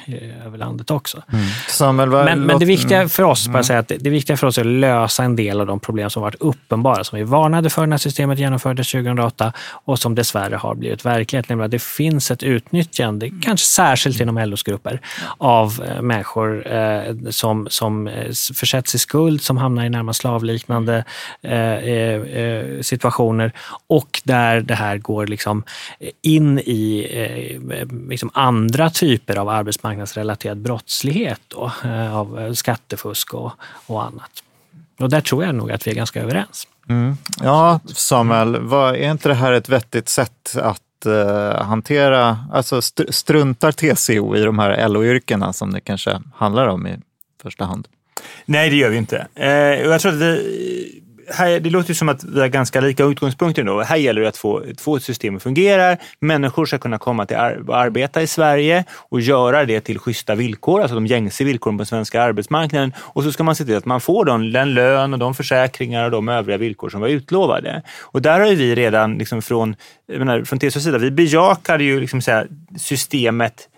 över landet också. Mm. Samuel, vad, men, men det viktiga för oss, mm. säga att det, det viktiga för oss är att lösa en del av de problem som varit uppenbara, som vi varnade för när systemet genomfördes 2008 och som dessvärre har blivit verklighet. Nämligen att det finns ett utnyttjande, kanske särskilt inom LOs grupper, av eh, människor eh, som, som eh, försätts i skuld, som hamnar i närmast slavliknande eh, eh, eh, situationer och där det här går liksom eh, in i liksom andra typer av arbetsmarknadsrelaterad brottslighet, då, av skattefusk och, och annat. Och där tror jag nog att vi är ganska överens. Mm. Ja, Samuel, vad, är inte det här ett vettigt sätt att Eh, hantera, alltså struntar TCO i de här LO-yrkena som det kanske handlar om i första hand? Nej, det gör vi inte. Eh, jag tror att det, här, det låter ju som att vi har ganska lika utgångspunkter ändå. Här gäller det att få, få ett system att fungera. Människor ska kunna komma till ar arbeta i Sverige och göra det till schyssta villkor, alltså de gängse villkoren på den svenska arbetsmarknaden. Och så ska man se till att man får den, den lön och de försäkringar och de övriga villkor som var utlovade. Och där har vi redan liksom från, menar, från TCOs sida, vi bejakade ju liksom systemet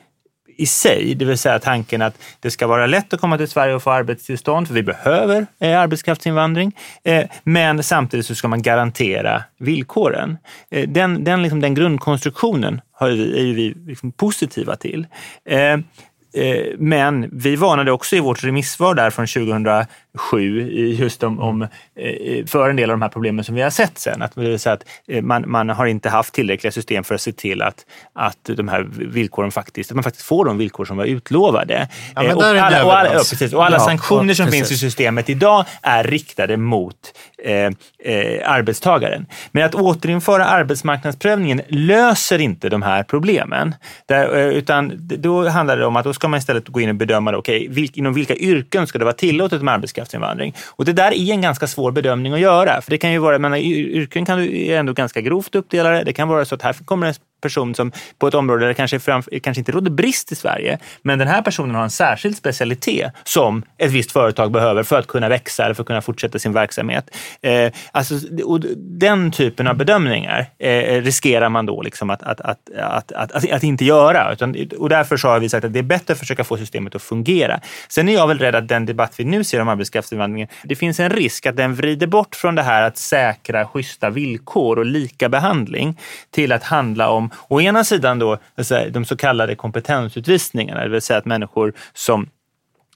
i sig, det vill säga tanken att det ska vara lätt att komma till Sverige och få arbetstillstånd, för vi behöver eh, arbetskraftsinvandring, eh, men samtidigt så ska man garantera villkoren. Eh, den, den, liksom, den grundkonstruktionen har vi, är vi liksom positiva till. Eh, eh, men vi varnade också i vårt remissvar där från 2000 sju just om, om, eh, för en del av de här problemen som vi har sett sen. Att, det att eh, man, man har inte haft tillräckliga system för att se till att, att de här villkoren faktiskt, att man faktiskt får de villkor som var utlovade. Ja, och, alla, och, alla, ja, precis, och alla ja, sanktioner som precis. finns i systemet idag är riktade mot eh, eh, arbetstagaren. Men att återinföra arbetsmarknadsprövningen löser inte de här problemen. Där, utan då handlar det om att då ska man istället gå in och bedöma, okay, vilk, inom vilka yrken ska det vara tillåtet med arbetskraft arbetskraftsinvandring. Och det där är en ganska svår bedömning att göra. För det kan ju vara, men yrken kan du ändå ganska grovt uppdela det. Det kan vara så att här kommer en person som på ett område där det kanske, framför, kanske inte råder brist i Sverige, men den här personen har en särskild specialitet som ett visst företag behöver för att kunna växa eller för att kunna fortsätta sin verksamhet. Eh, alltså, den typen av bedömningar eh, riskerar man då liksom att, att, att, att, att, att, inte göra. Utan, och därför så har vi sagt att det är bättre att försöka få systemet att fungera. Sen är jag väl rädd att den debatt vi nu ser om arbetskraftsinvandringen, det finns en risk att den vrider bort från det här att säkra schyssta villkor och lika behandling till att handla om å ena sidan då de så kallade kompetensutvisningarna, det vill säga att människor som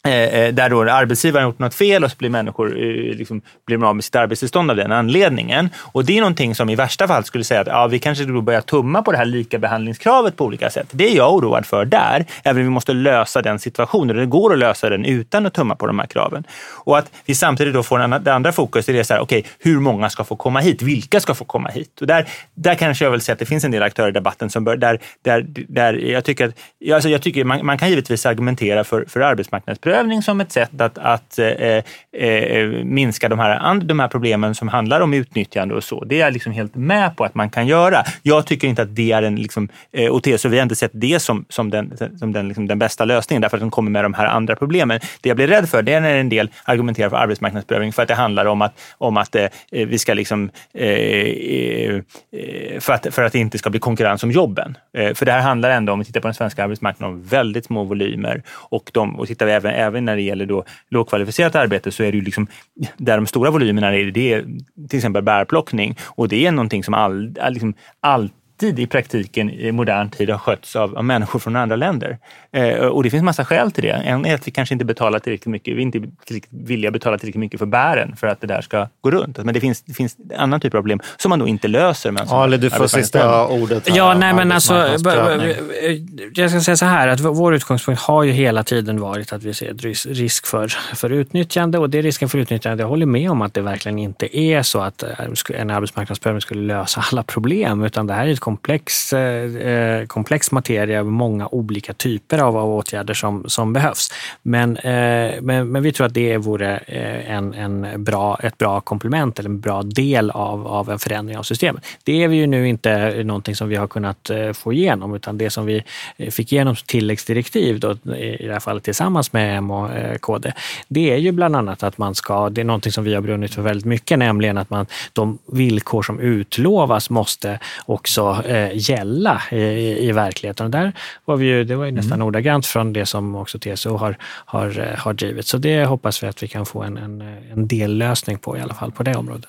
Eh, eh, där då arbetsgivaren gjort något fel och så blir människor eh, liksom, blir av med sitt arbetstillstånd av den anledningen. Och det är någonting som i värsta fall skulle säga att ja, vi kanske då börjar tumma på det här likabehandlingskravet på olika sätt. Det är jag oroad för där, även om vi måste lösa den situationen. Det går att lösa den utan att tumma på de här kraven. Och att vi samtidigt då får en, det andra fokus, det är så här, okej, okay, hur många ska få komma hit? Vilka ska få komma hit? Och där, där kanske jag vill säga att det finns en del aktörer i debatten som bör, där, där, där jag tycker att, alltså jag tycker man, man kan givetvis argumentera för, för arbetsmarknadsprövning behovsprövning som ett sätt att, att eh, eh, eh minska de här, de här problemen som handlar om utnyttjande och så. Det är jag liksom helt med på att man kan göra. Jag tycker inte att det är en, liksom, eh, och så vi har inte sett det som, som den, som den, liksom, den bästa lösningen därför att den kommer med de här andra problemen. Det jag blir rädd för det är när en del argumenterar för arbetsmarknadsprövning för att det handlar om att, om att eh, vi ska liksom, eh, eh för, att, för att det inte ska bli konkurrens om jobben. Eh, för det här handlar ändå, om vi tittar på den svenska arbetsmarknaden, om väldigt små volymer och, de, och tittar vi även även när det gäller då lågkvalificerat arbete så är det ju liksom, där de stora volymerna är, det är till exempel bärplockning. Och det är någonting som all, liksom, alltid alltid i praktiken i modern tid har skötts av, av människor från andra länder. Eh, och det finns massa skäl till det. En är att vi kanske inte betalar tillräckligt mycket, vi är inte villiga betala tillräckligt mycket för bären för att det där ska gå runt. Men det finns, det finns annan typ av problem som man då inte löser. Med Ali, du får sista ordet. Här, ja, nej men alltså, jag ska säga så här att vår utgångspunkt har ju hela tiden varit att vi ser risk för, för utnyttjande och det är risken för utnyttjande. Jag håller med om att det verkligen inte är så att eh, en arbetsmarknadsprövning skulle lösa alla problem, utan det här är ett komplex, eh, eh, komplex materia med många olika typer av, av åtgärder som, som behövs. Men, eh, men, men, vi tror att det vore eh, en, en bra, ett bra komplement eller en bra del av, av en förändring av systemet. Det är vi ju nu inte någonting som vi har kunnat eh, få igenom, utan det som vi fick igenom tilläggsdirektiv, då, i det här fallet tillsammans med M och KD, det är ju bland annat att man ska, det är någonting som vi har brunnit för väldigt mycket, nämligen att man, de villkor som utlovas måste också eh, gälla i, i, verkligheten. Och där var vi ju, det var ju nästan mm. ordagrant från det som också TCO har, har, har drivit. Så det hoppas vi att vi kan få en, en, en dellösning på i alla fall på det området.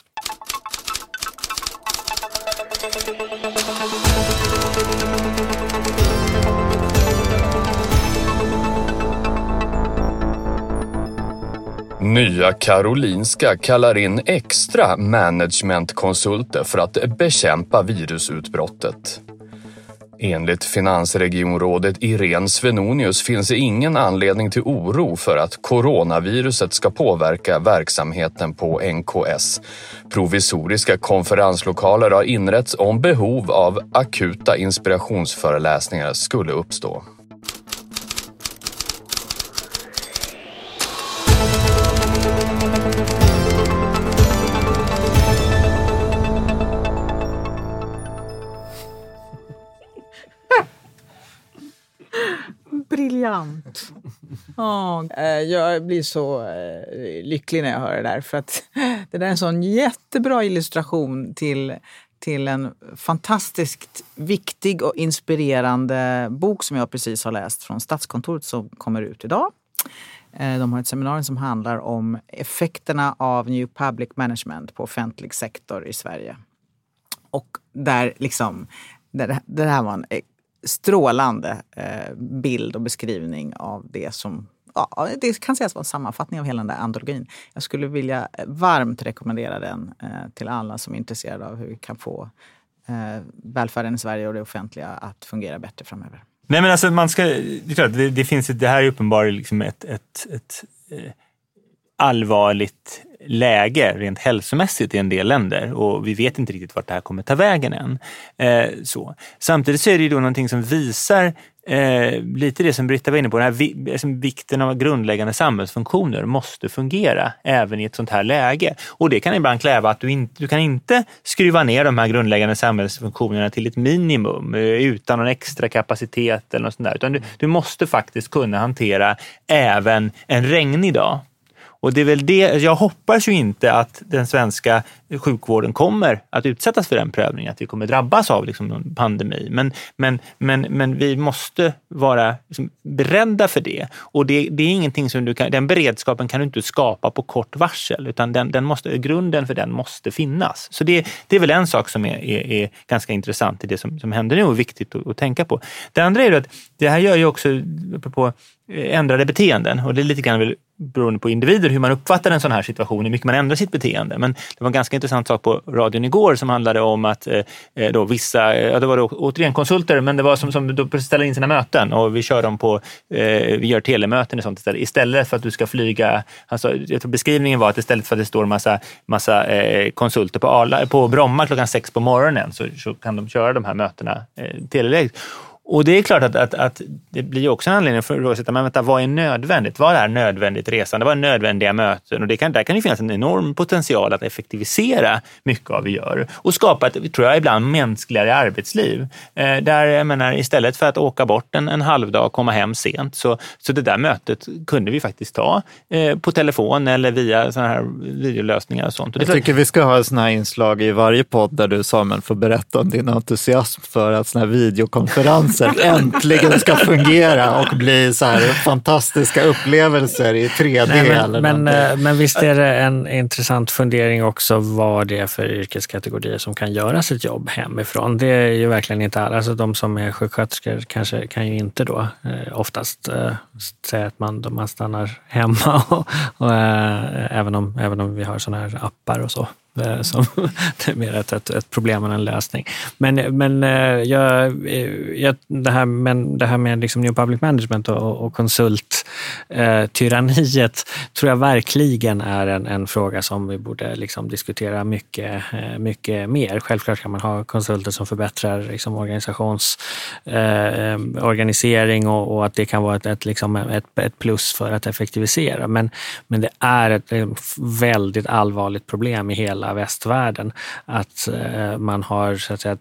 Nya Karolinska kallar in extra managementkonsulter för att bekämpa virusutbrottet. Enligt finansregionrådet Irene Svenonius finns det ingen anledning till oro för att coronaviruset ska påverka verksamheten på NKS. Provisoriska konferenslokaler har inrätts om behov av akuta inspirationsföreläsningar skulle uppstå. Briljant. [LAUGHS] Oh, jag blir så eh, lycklig när jag hör det där. För att [LAUGHS] det där är en sån jättebra illustration till, till en fantastiskt viktig och inspirerande bok som jag precis har läst från Statskontoret som kommer ut idag. Eh, de har ett seminarium som handlar om effekterna av New Public Management på offentlig sektor i Sverige. Och där liksom, det, det här var en strålande eh, bild och beskrivning av det som ja, det kan sägas vara en sammanfattning av hela den där antologin. Jag skulle vilja eh, varmt rekommendera den eh, till alla som är intresserade av hur vi kan få eh, välfärden i Sverige och det offentliga att fungera bättre framöver. Nej men alltså man ska, det, är klart, det, det finns, det här är uppenbarligen liksom ett, ett, ett eh, allvarligt läge rent hälsomässigt i en del länder och vi vet inte riktigt vart det här kommer ta vägen än. Eh, så. Samtidigt så är det ju då någonting som visar eh, lite det som Britta var inne på, den här vi, alltså vikten av grundläggande samhällsfunktioner måste fungera även i ett sånt här läge. Och det kan ibland kräva att du, in, du kan inte skruva ner de här grundläggande samhällsfunktionerna till ett minimum eh, utan någon extra kapacitet eller något sånt där. Utan du, du måste faktiskt kunna hantera även en regnig dag. Och det är väl det, alltså jag hoppas ju inte att den svenska sjukvården kommer att utsättas för den prövningen, att vi kommer drabbas av liksom någon pandemi. Men, men, men, men vi måste vara liksom beredda för det. Och det, det, är ingenting som du kan, den beredskapen kan du inte skapa på kort varsel, utan den, den måste, grunden för den måste finnas. Så det, det är väl en sak som är, är, är ganska intressant i det som, som händer nu och viktigt att, att tänka på. Det andra är att det här gör ju också, på eh, ändrade beteenden och det är lite grann beroende på individer hur man uppfattar en sån här situation, hur mycket man ändrar sitt beteende. Men det var en ganska intressant sak på radion igår som handlade om att eh, eh då vissa, eh, ja, det var då, återigen konsulter, men det var som, som då ställer in sina möten och vi kör dem på, eh, vi gör telemöten och sånt istället. Istället för att du ska flyga, alltså, jag tror beskrivningen var att istället för att det står massa, massa eh, konsulter på, Arla, på Bromma klockan sex på morgonen så, så kan de köra de här mötena eh, teleläget. Och det är klart att, att, att det blir också en anledning för att ifrågasätta, men vänta, vad är nödvändigt? Vad är nödvändigt resande? Vad är nödvändiga möten? Och det kan, där kan det finnas en enorm potential att effektivisera mycket av vad vi gör och skapa ett, tror jag, ibland mänskligare arbetsliv. Eh, där, jag menar, istället för att åka bort en, en halvdag och komma hem sent, så, så det där mötet kunde vi faktiskt ta eh, på telefon eller via såna här videolösningar och sånt. Och jag tycker vi ska ha såna här inslag i varje podd där du, Samuel, får berätta om din entusiasm för att såna här videokonferenser upplevelser äntligen ska fungera och bli så här fantastiska upplevelser i 3D. Nej, men, men, eh, men visst är det en intressant fundering också vad det är för yrkeskategorier som kan göra sitt jobb hemifrån. Det är ju verkligen inte alla. Alltså de som är sjuksköterskor kanske kan ju inte då eh, oftast eh, säga att man, man stannar hemma. [LAUGHS] Och, och, eh, även, om, även om vi har sådana här appar och så. Eh, som, [LAUGHS] det är mer ett, ett, ett problem än en lösning. Men, men, eh, jag, eh, jag, det, här, men det här med liksom New Public Management och, och konsulttyranniet tror jag verkligen är en, en fråga som vi borde liksom diskutera mycket, mycket mer. Självklart kan man ha konsulter som förbättrar liksom organisations, eh, organisering och, och att det kan vara ett, ett, liksom ett, ett plus för att effektivisera. Men, men det är ett väldigt allvarligt problem i hela västvärlden att eh, man har så att säga,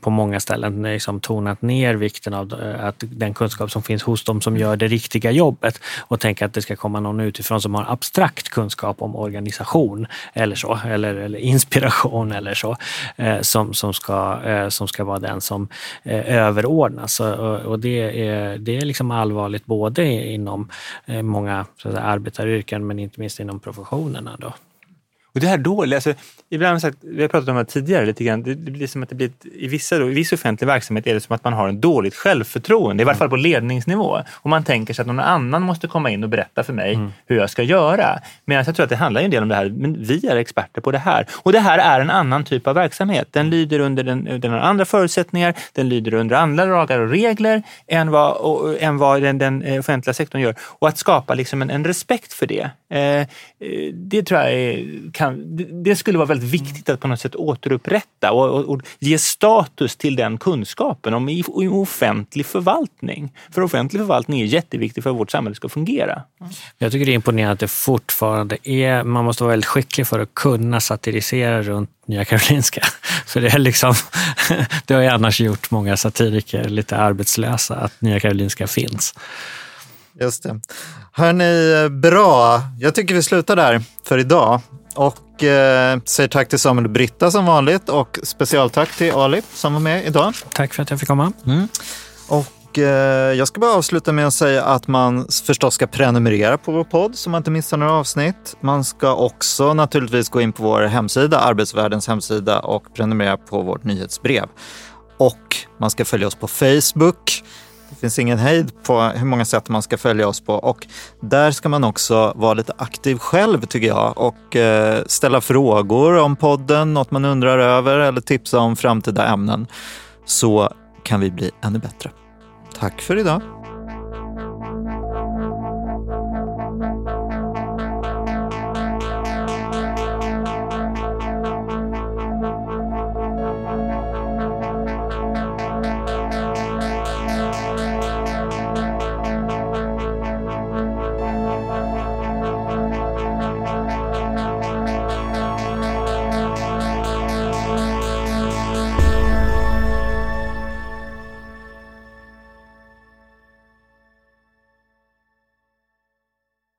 på många ställen liksom tonat ner vikten av eh, att den kunskap som finns hos de som gör det riktiga jobbet och tänka att det ska komma någon utifrån som har abstrakt kunskap om organisation eller så, eller, eller inspiration eller så, eh, som, som, ska, som ska vara den som överordnas. Och, och det, är, det är liksom allvarligt både inom många så att säga, arbetaryrken men inte minst inom professionerna. Då. Och det här dåliga, alltså, ibland har sagt, vi har pratat om det tidigare lite grann, det, blir som att det blir, ett, i, vissa, då, i viss offentlig verksamhet är det som att man har en dåligt självförtroende, i varje fall på ledningsnivå. Och man tänker sig att någon annan måste komma in och berätta för mig Mm. hur jag ska göra. Medan jag tror att det handlar en del om det här, men vi är experter på det här. Och det här är en annan typ av verksamhet. Den lyder under den, den har andra förutsättningar, den lyder under andra lagar och regler än vad, och, än vad den, den eh, offentliga sektorn gör. Och att skapa liksom en, en respekt för det, eh, eh, det tror jag är, kan, det, skulle vara väldigt viktigt att på något sätt återupprätta och, och, och ge status till den kunskapen om i, i offentlig förvaltning. För offentlig förvaltning är jätteviktig för att vårt samhälle ska fungera. Jag tycker det är imponerande att det fortfarande är, man måste vara väldigt skicklig för att kunna satirisera runt Nya Karolinska. [LAUGHS] För det är liksom, [LAUGHS] det har ju annars gjort många satiriker lite arbetslösa att Nya Karolinska finns. Just det. Hörni, bra. Jag tycker vi slutar där för idag. Och eh, säger tack till Samuel och Britta som vanligt och specialtack till Ali som var med idag. Tack för att jag fick komma. Och eh, jag ska bara avsluta med att säga att man förstås ska prenumerera på vår podd så man inte missar några avsnitt. Man ska också naturligtvis gå in på vår hemsida, Arbetsvärldens hemsida och prenumerera på vårt nyhetsbrev. Och man ska följa oss på Facebook. Det finns ingen hejd på hur många sätt man ska följa oss på och där ska man också vara lite aktiv själv tycker jag och eh, ställa frågor om podden, något man undrar över eller tipsa om framtida ämnen så kan vi bli ännu bättre. Tack för idag.